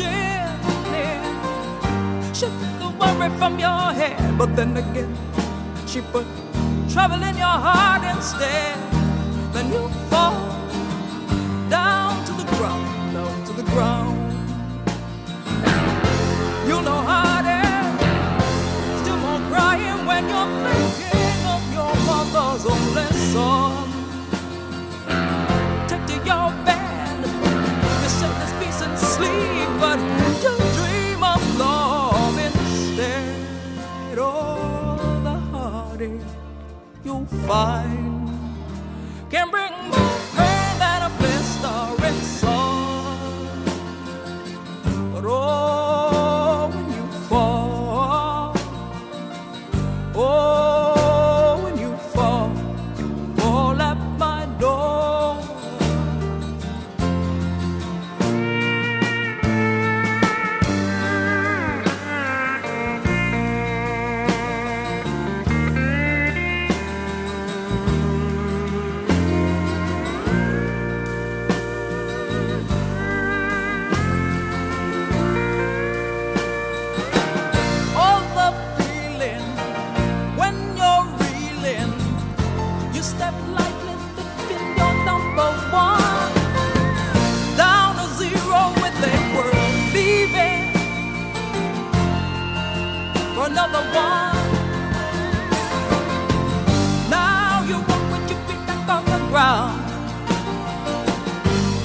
yeah. She the worry from your head, but then again, she put trouble in your heart instead. Then you fall down to the ground, down to the ground. You'll know how to still more crying when you're thinking of your mother's only son. Take to your bed sleep, but just dream of love instead. All the heartache you'll find can bring. another one. Now you walk with your feet back on the ground.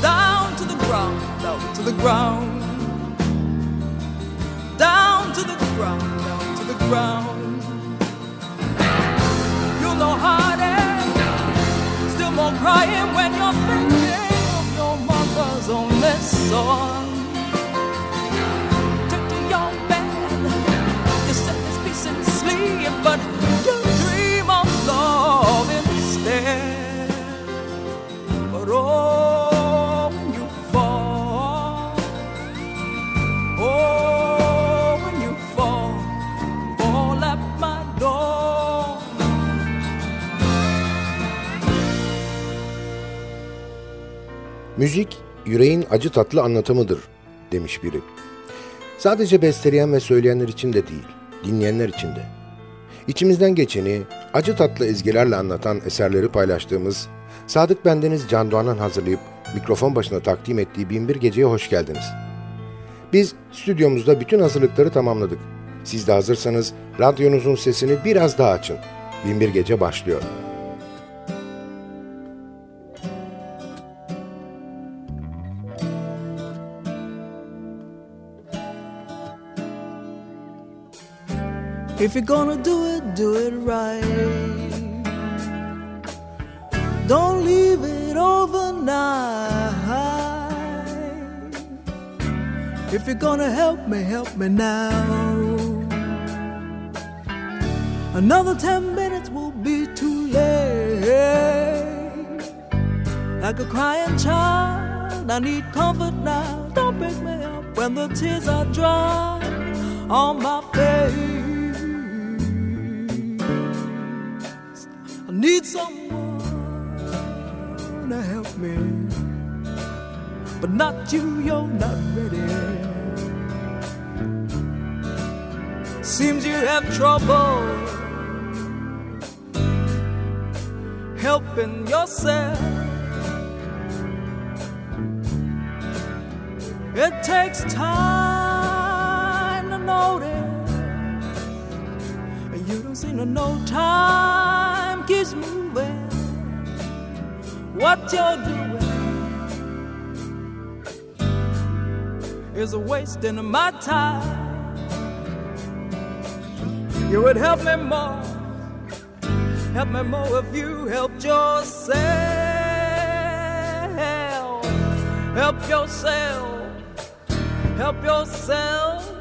Down to the ground, down to the ground. Down to the ground, down to the ground. You're no harder, still more crying when you're thinking of your mother's only son. but just dream of love instead. But oh, when you fall, oh, when you fall, fall at my door. Müzik yüreğin acı tatlı anlatımıdır demiş biri. Sadece besteleyen ve söyleyenler için de değil, dinleyenler için de. İçimizden geçeni, acı tatlı ezgilerle anlatan eserleri paylaştığımız Sadık Bendeniz Can Doğan'ın hazırlayıp mikrofon başına takdim ettiği Binbir Gece'ye hoş geldiniz. Biz stüdyomuzda bütün hazırlıkları tamamladık. Siz de hazırsanız radyonuzun sesini biraz daha açın. Binbir Gece başlıyor. If you're gonna do it do it right. Don't leave it overnight. If you're gonna help me, help me now. Another ten minutes will be too late. Like a crying child, I need comfort now. Don't pick me up when the tears are dry on my face. Need someone to help me. But not you, you're not ready. Seems you have trouble helping yourself. It takes time to notice, and you don't seem to know time keeps moving. What you're doing is a wasting of my time. You would help me more, help me more if you helped yourself. Help yourself, help yourself.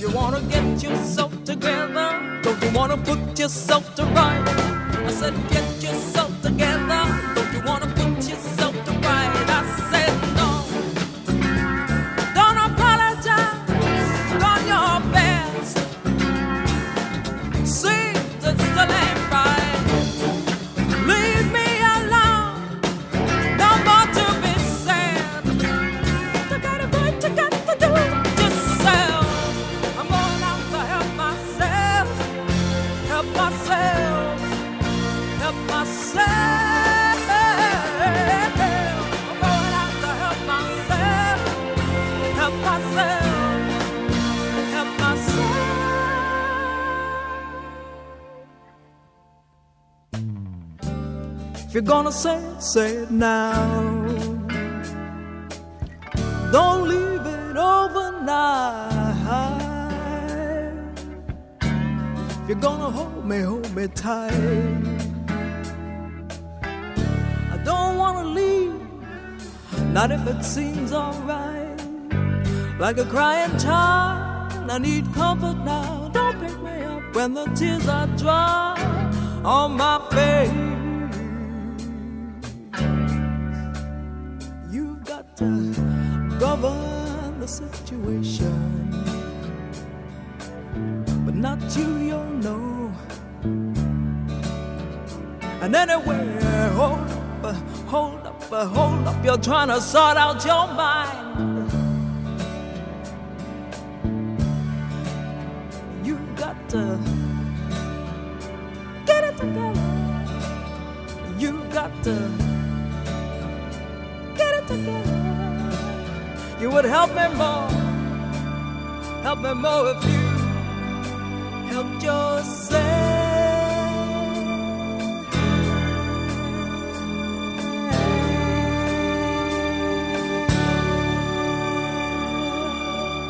You wanna get yourself together, don't you wanna put yourself to right? Said, get yourself together, don't you wanna you're gonna say it, say it now. Don't leave it overnight. If you're gonna hold me, hold me tight. I don't wanna leave, not if it seems alright. Like a crying child, I need comfort now. Don't pick me up when the tears are dry on my face. Govern the situation, but not you, you'll know. And anyway, hold up, hold up, hold up. You're trying to sort out your mind. You've got to get it together. You've got to get it together. You would help me more, help me more if you helped yourself.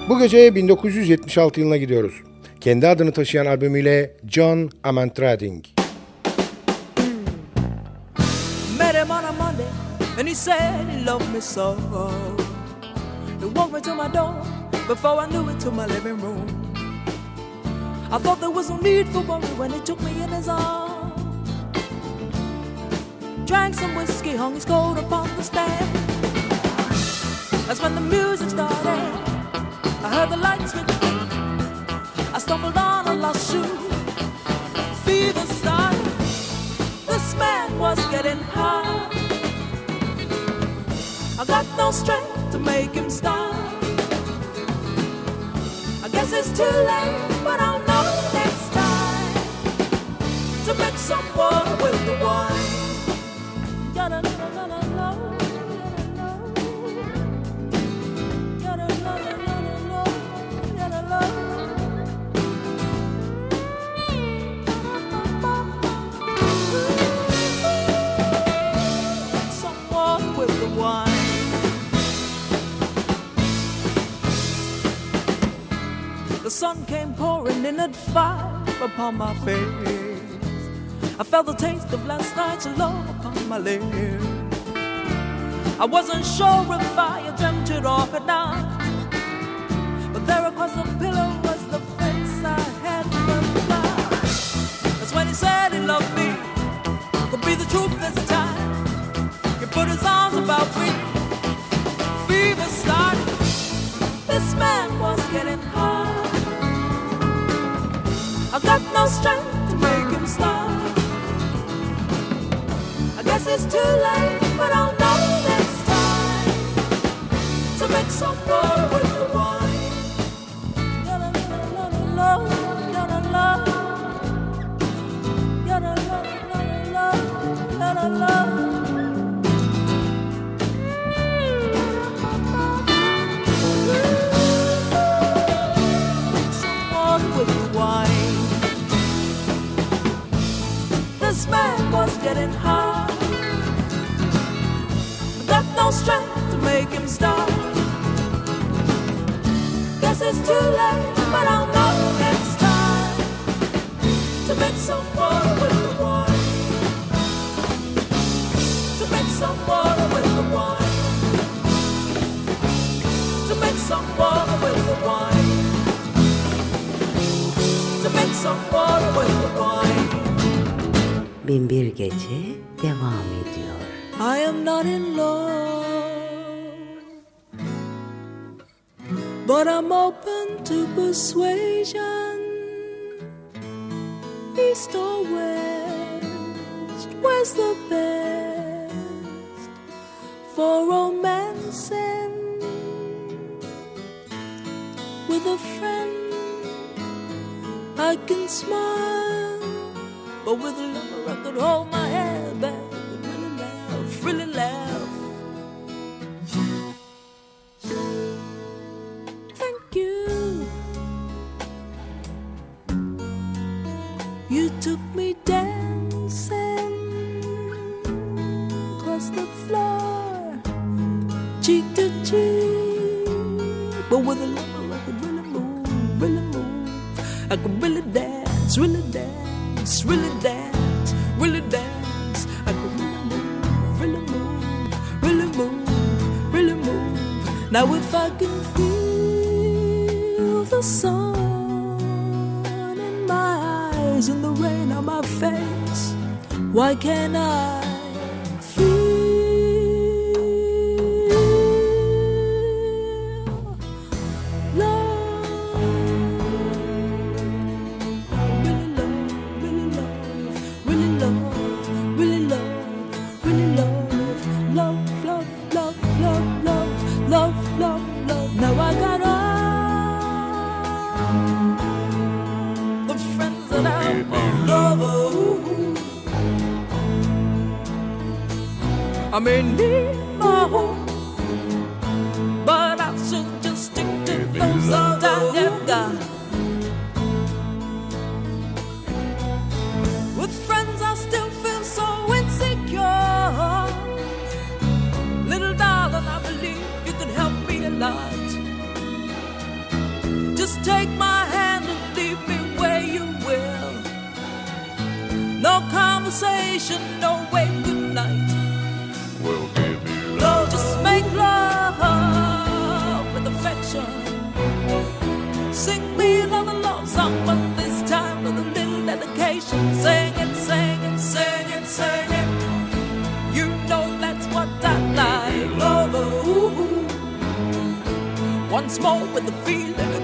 Bu gece 1976 yılına gidiyoruz. Kendi adını taşıyan albümüyle John Amantrading. Met him on a Monday, and he said he loved me so. He walked me to my door before I knew it to my living room. I thought there was no need for worry when he took me in his arms. Drank some whiskey, hung his coat upon the stand. That's when the music started. I heard the lights switch. I stumbled on a lost shoe. Fever started. This man was getting high. I got no strength make him stop. I guess it's too late, but I'll know next time to mix some water with the wine. Sun came pouring in at five upon my face. I felt the taste of last night's love upon my lips. I wasn't sure if I had dreamt it or not. But there across the pillow was the face I had forgot. That's when he said he loved me. Could be the truth this time. He put his arms about me. Fever started. This man was getting high. I've got no strength to make him stop. I guess it's too late, but I'll know next time to make some more with the one. No strength to make him stop. Guess it's too late, but I'll know next time to make some water with the wine. To make some water with the wine. To make some water with the wine. To make some water with the wine. Binbir Gece devam ediyor. I am not in love, but I'm open to persuasion. East or west, where's the best for romancing with a friend? I can smile, but with a lover I could hold my take my hand and lead me where you will. No conversation, no wait, good night. We'll give you Love, just make love with affection. Sing me another love song, but this time with a little dedication. Sing it, sing it, sing it, sing it. You know that's what I like. Love, ooh. Once more with the feeling.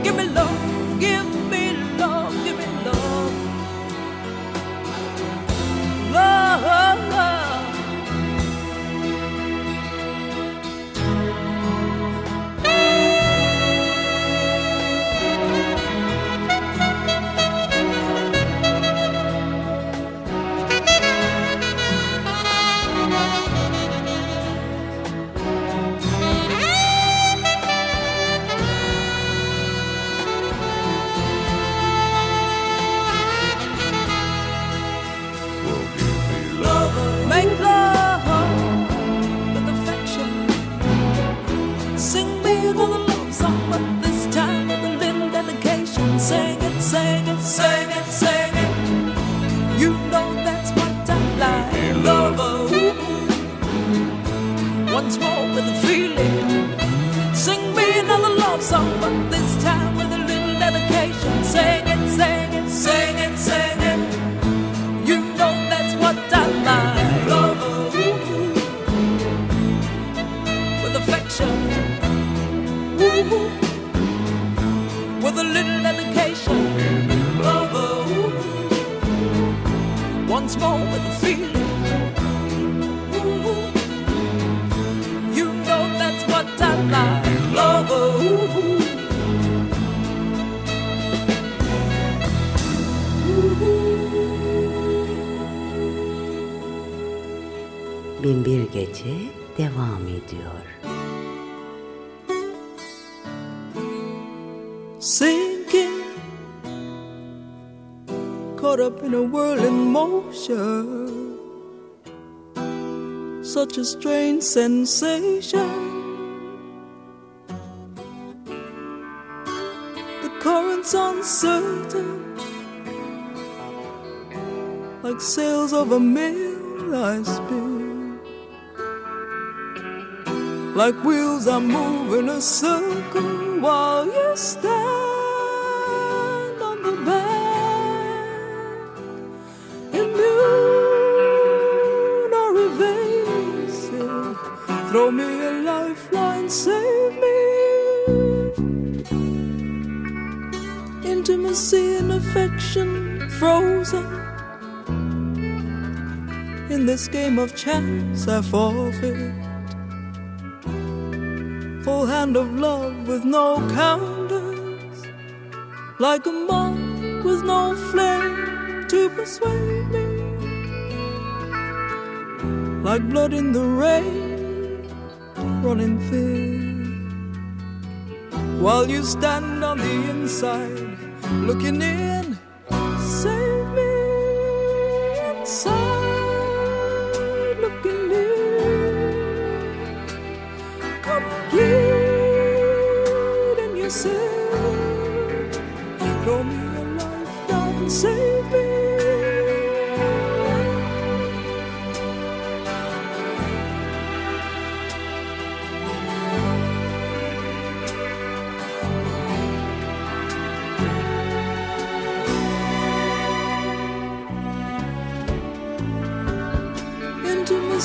Such a strange sensation. The current's uncertain, like sails of a mill I spin. Like wheels I move in a circle while you stand throw me a lifeline, save me. Intimacy and affection frozen. In this game of chance, I forfeit full hand of love with no counters, like a moth with no flame to persuade me, like blood in the rain, running thin. While you stand on the inside, looking in,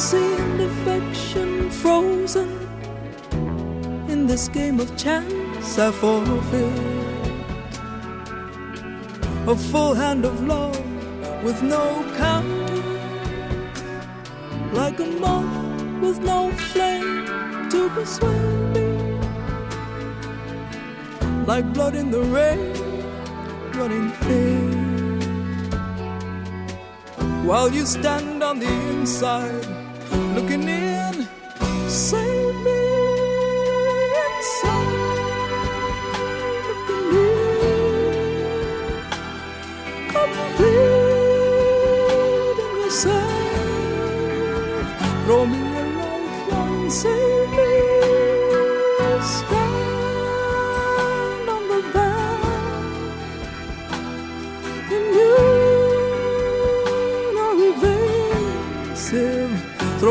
And affection frozen in this game of chance I forfeit. A full hand of love with no counter, like a moth with no flame to persuade me, like blood in the rain running thin. While you stand on the inside, looking in,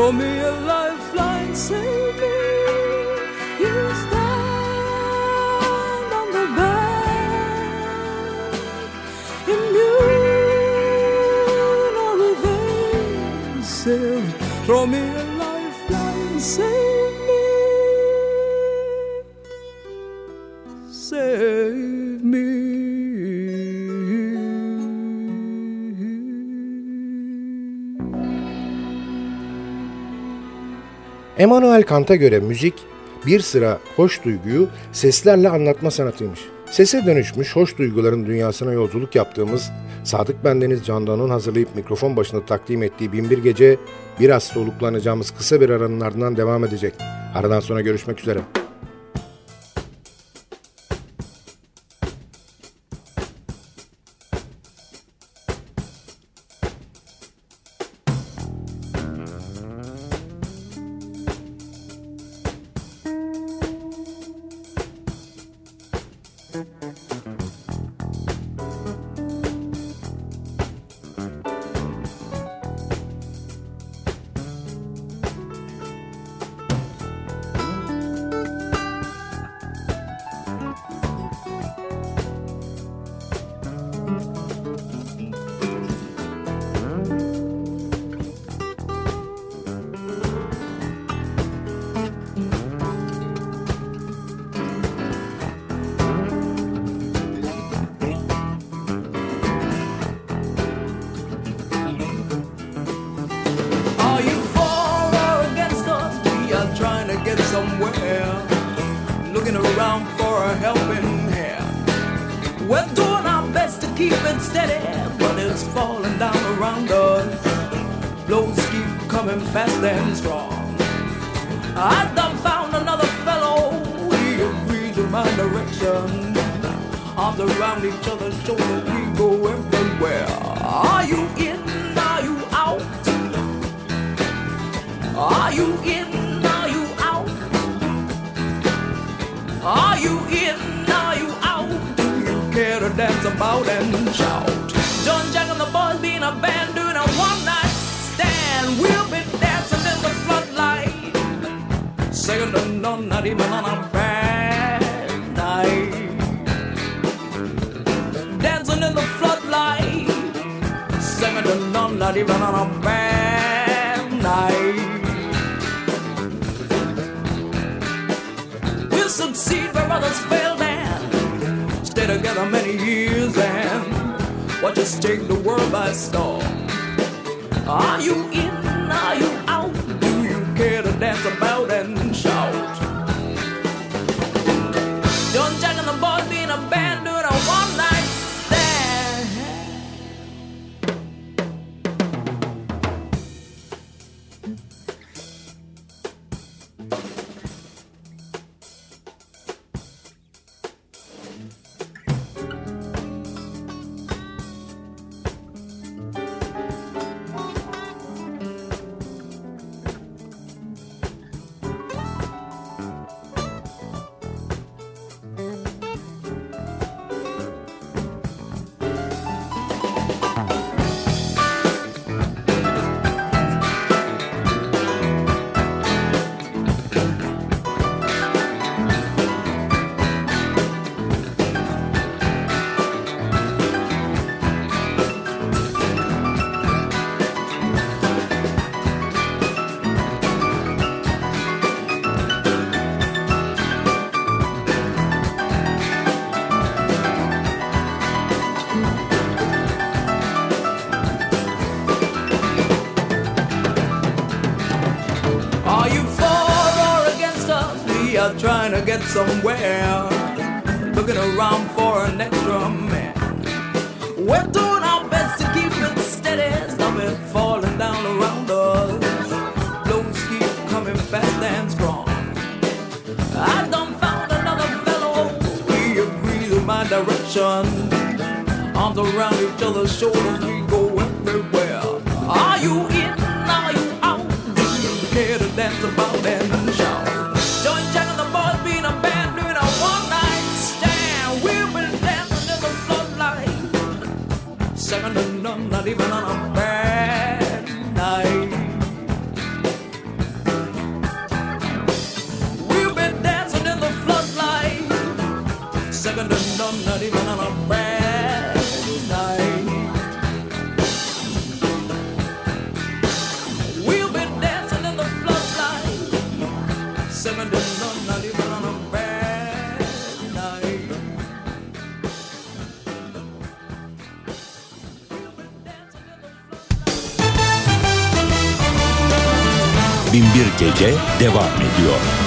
Throw me a lifeline, save me. You stand on the bank, immune or evasive. Throw me Emmanuel Kant'a göre müzik bir sıra hoş duyguyu seslerle anlatma sanatıymış. Sese dönüşmüş hoş duyguların dünyasına yolculuk yaptığımız Sadık Bendeniz Candan'ın hazırlayıp mikrofon başında takdim ettiği Binbir Gece biraz soluklanacağımız kısa bir aranın ardından devam edecek. Aradan sonra görüşmek üzere. We're doing our best to keep it steady, but it's falling down around us. Blows keep coming fast and strong. I done found another fellow, he agrees with my direction. Arms around each other's shoulders, we go everywhere. Are you in? Are you out? Are you in? Are you out? Are you in? Care to dance about and shout? John Jack and the boys being a band doing a one night stand. We'll be dancing in the floodlight. Second to none, not even on a bad night. Dancing in the floodlight. Second to none, not even on a bad night. We'll succeed where others stay together many years and watch us take the world by storm. Are you in? Are you out? Do you care to dance about somewhere. Looking around for an extra man. We're doing our best to keep it steady. Stop falling down around us. Blows keep coming fast and strong. I done found another fellow. He agrees with my direction. Arms around each other's shoulders, devam ediyor.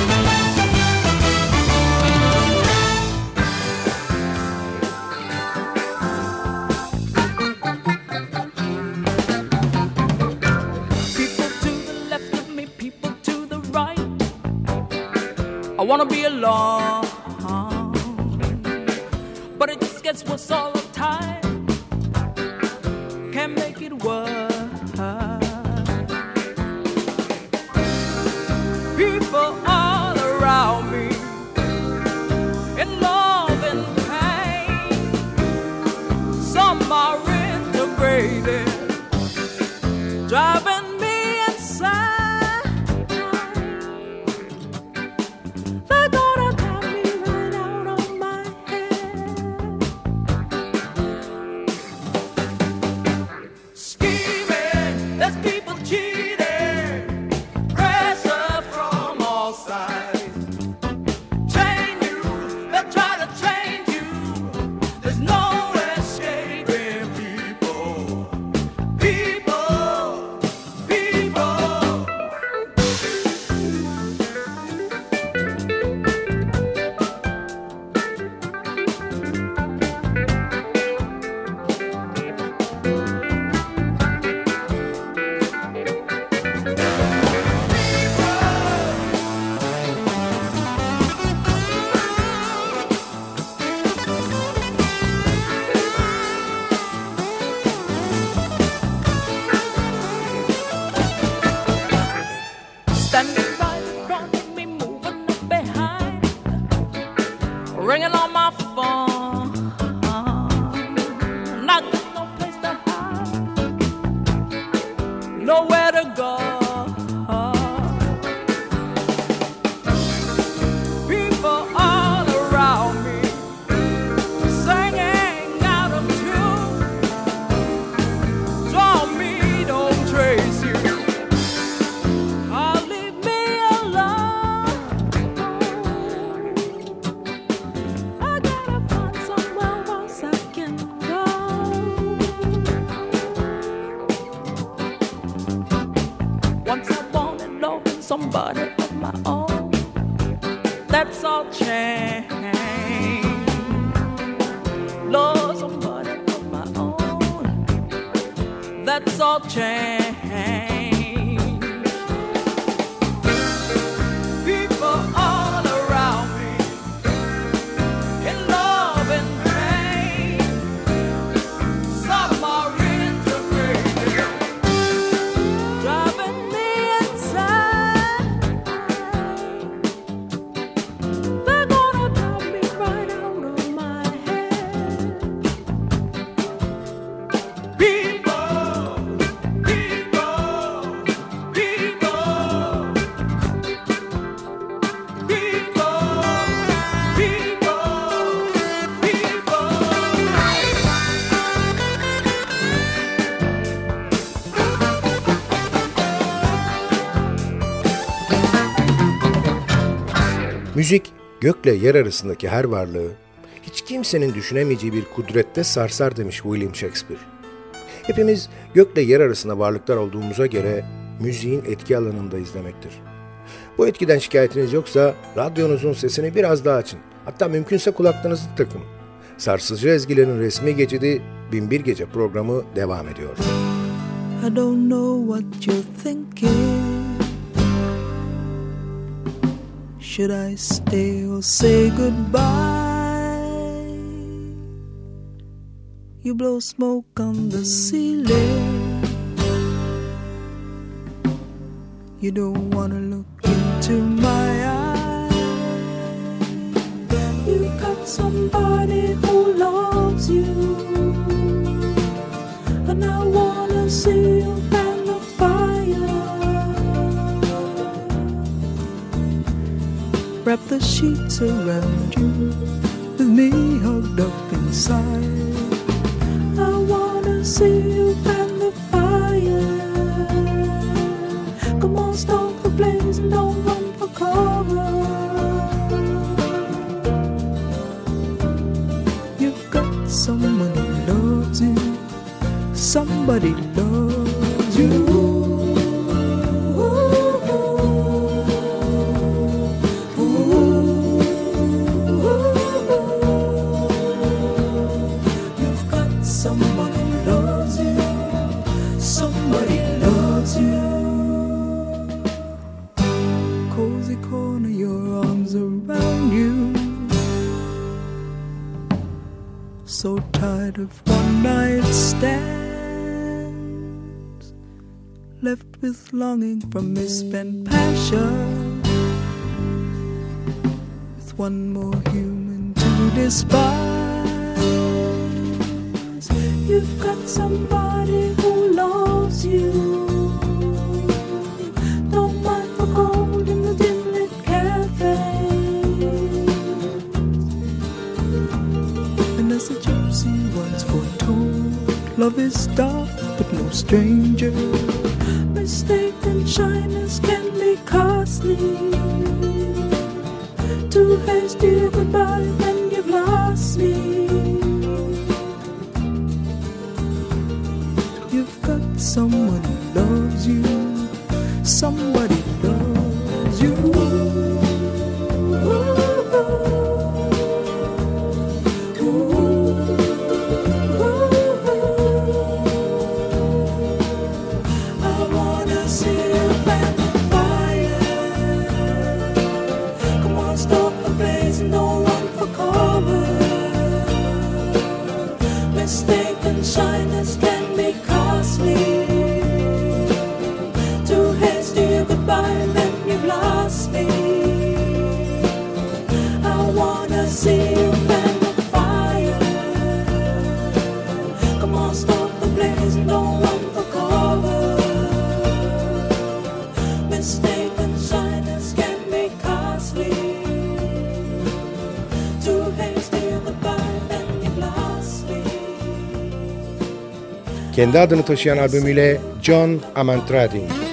Integrated Müzik, gökle yer arasındaki her varlığı, hiç kimsenin düşünemeyeceği bir kudrette sarsar demiş William Shakespeare. Hepimiz gökle yer arasında varlıklar olduğumuza göre müziğin etki alanında izlemektir. Bu etkiden şikayetiniz yoksa radyonuzun sesini biraz daha açın. Hatta mümkünse kulaklarınızı takın. Sarsıcı ezgilerin resmi geçidi Binbir Gece programı devam ediyor. I don't know what you're thinking. Should I stay or say goodbye? You blow smoke on the ceiling. You don't want to look into my eyes. You got somebody who loves you. And I wanna see Wrap the sheets around you with me hugged up inside. I wanna see you fan the fire. Come on, start the blaze and don't run for cover. You've got someone who loves you. Somebody loves you. With longing for misspent passion, with one more human to despise. You've got somebody who loves you. Love is dark but no stranger. Shyness can be costly. Too hasty goodbye when you've lost kendi adını taşıyan albümüyle John Amantrading.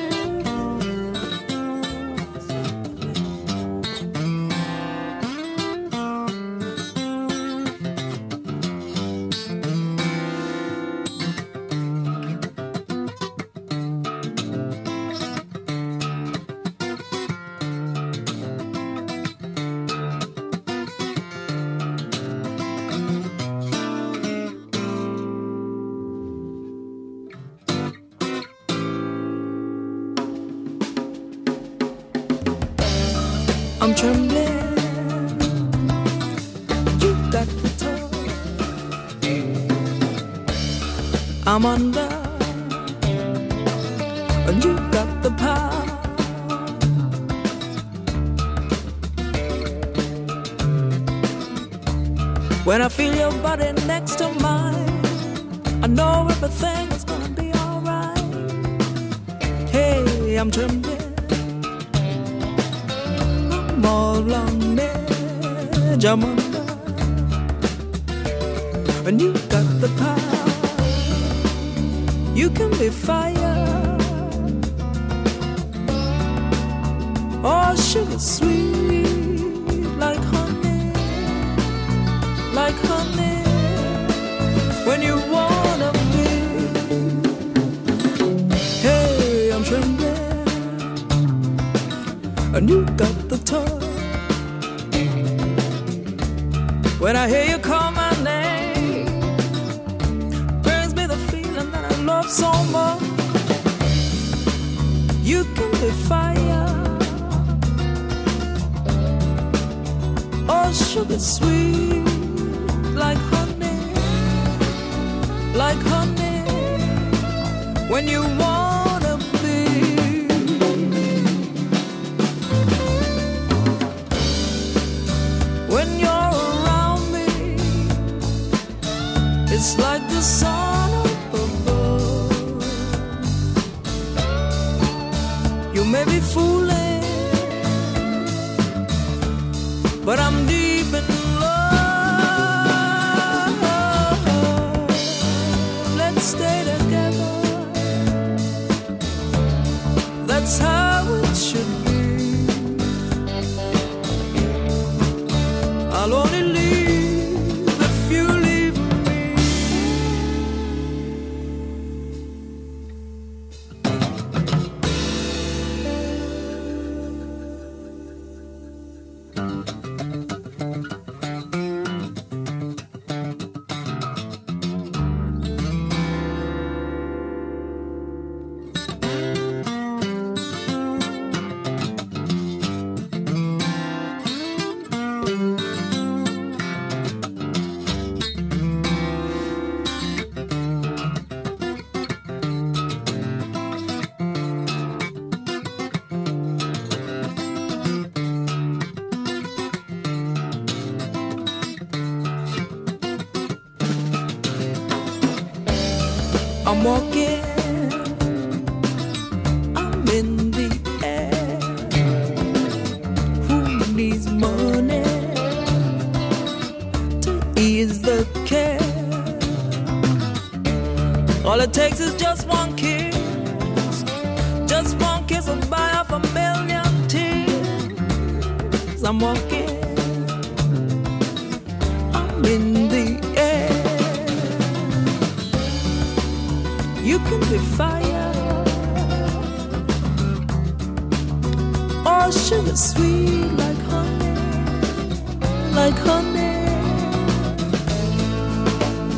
I'm under. And you got the power. When I feel your body next to mine, I know everything is gonna be alright. Hey, I'm trembling. I'm all on edge. I'm under. And you got the power. You can be fire. or sugar sweet like honey, like honey. When you wanna be, hey, I'm trembling and you got the touch. When I hear fire, oh sugar sweet, like honey, like honey. When you wanna be. when you're around me. It's like the sun All it takes is just one kiss, just one kiss will buy off a million tears. I'm walking, I'm in the air. You can be fire. or sugar sweet like honey, like honey.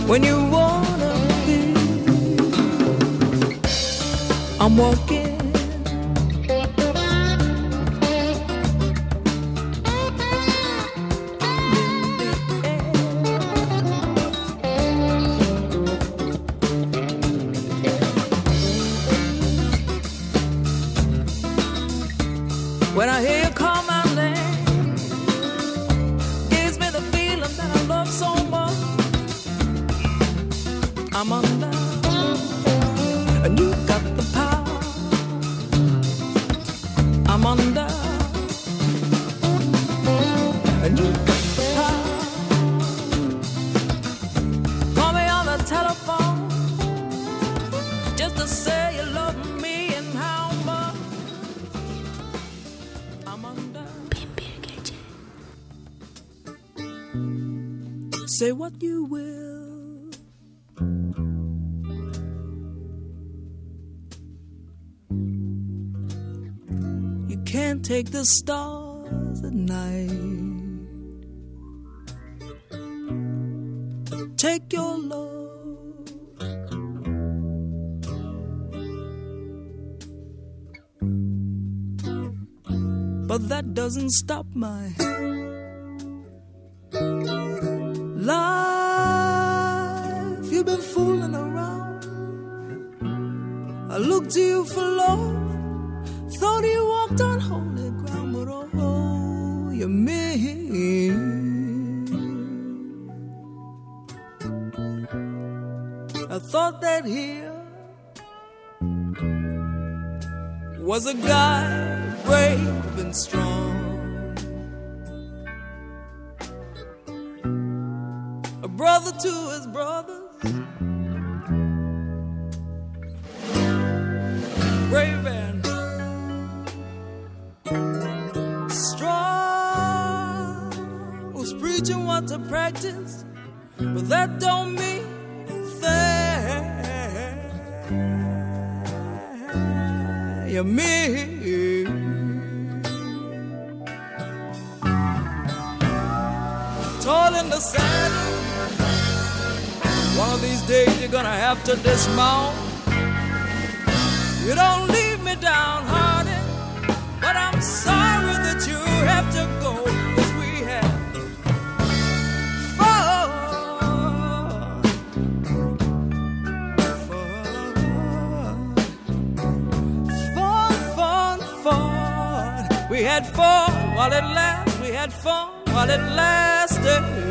When you wanna I'm walking. Say what you will. You can't take the stars at night. Take your love. but that doesn't stop my god you mean. Tall in the saddle. One of these days you're gonna have to dismount. You don't leave me downhearted, but I'm sorry that you have to. had fun while it lasted. We had fun while it lasted.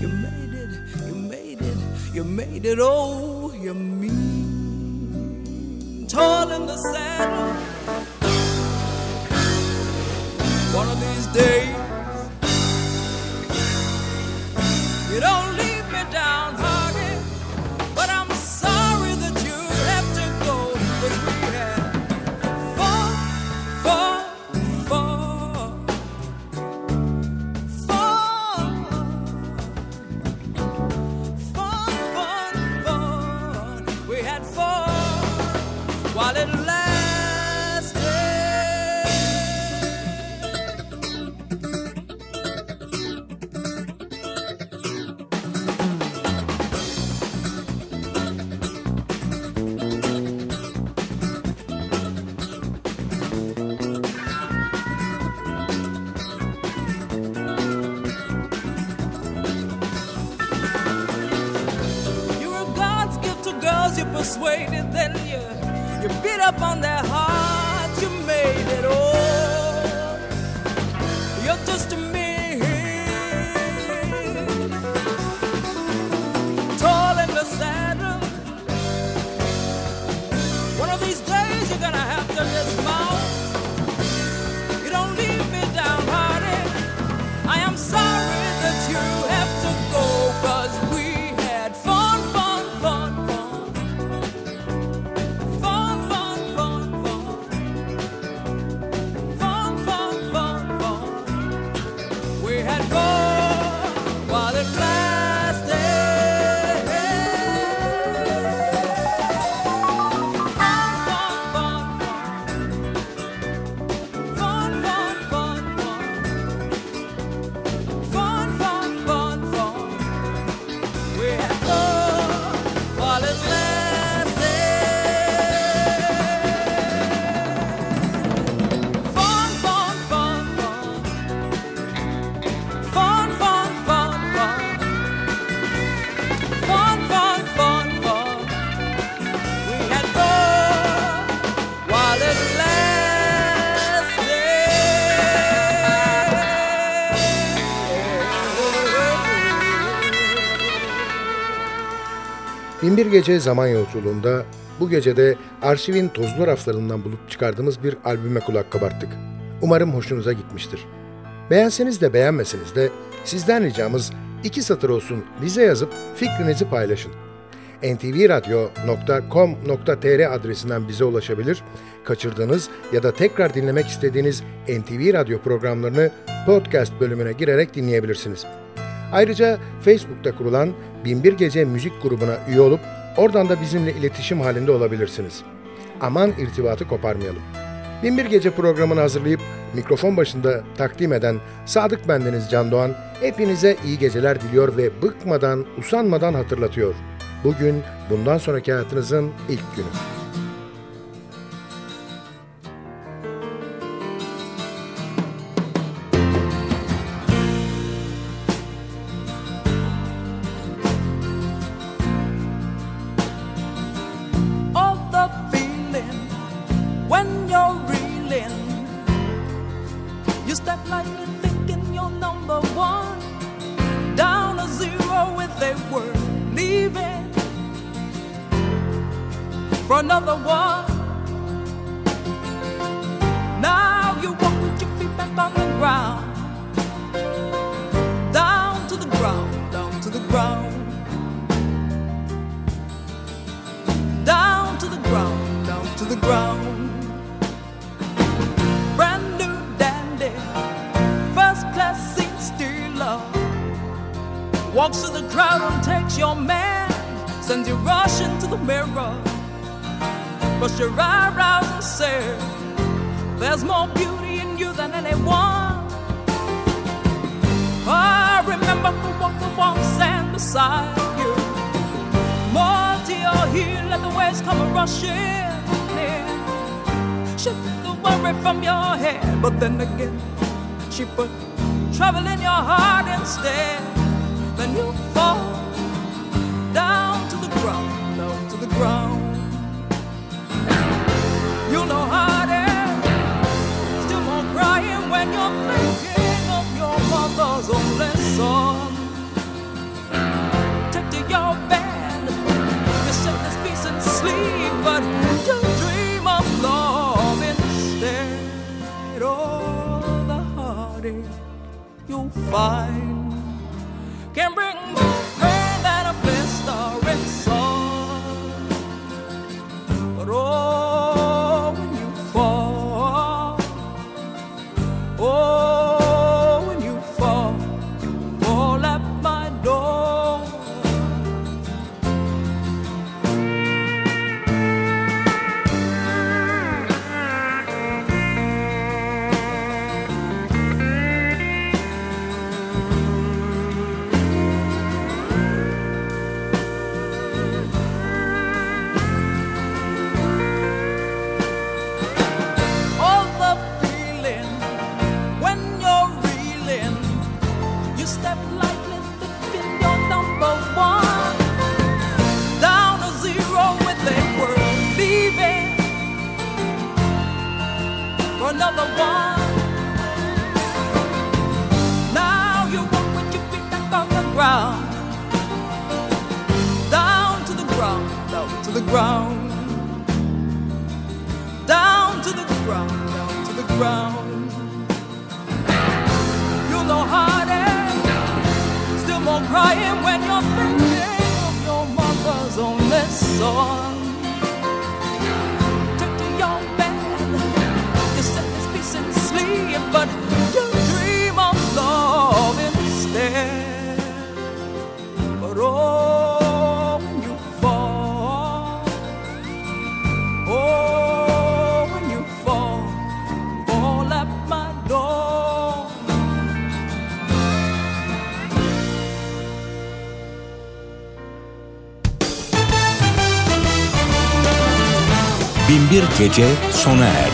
you made it, you made it, you made it. Oh, you mean tall in the saddle. One of these days, you don't. 21 Gece Zaman Yolculuğunda bu gecede arşivin tozlu raflarından bulup çıkardığımız bir albüme kulak kabarttık. Umarım hoşunuza gitmiştir. Beğenseniz de beğenmeseniz de sizden ricamız iki satır olsun bize yazıp fikrinizi paylaşın. ntvradyo.com.tr adresinden bize ulaşabilir, kaçırdığınız ya da tekrar dinlemek istediğiniz NTV Radyo programlarını podcast bölümüne girerek dinleyebilirsiniz.'' Ayrıca Facebook'ta kurulan Binbir Gece Müzik grubuna üye olup oradan da bizimle iletişim halinde olabilirsiniz. Aman irtibatı koparmayalım. Binbir Gece programını hazırlayıp mikrofon başında takdim eden Sadık Bendeniz Can Doğan hepinize iyi geceler diliyor ve bıkmadan, usanmadan hatırlatıyor. Bugün bundan sonraki hayatınızın ilk günü. The mirror. Brush your eyebrows and say, There's more beauty in you than anyone. I remember who walked the warm sand beside you. More to your heel, let the waves come rushing in. Shake the worry from your head, but then again, she put trouble in your heart instead. Then you fall down to the ground, the ground. You know how is. Still more crying when you're thinking of your mother's only son. Take to your bed. You say this peace and sleep, but you dream of love instead. Oh, the heartache you'll find can bring ground down to the ground, down to the ground. You know how it is. Still more crying when you're thinking of your mother's only son. Gece sona erdi.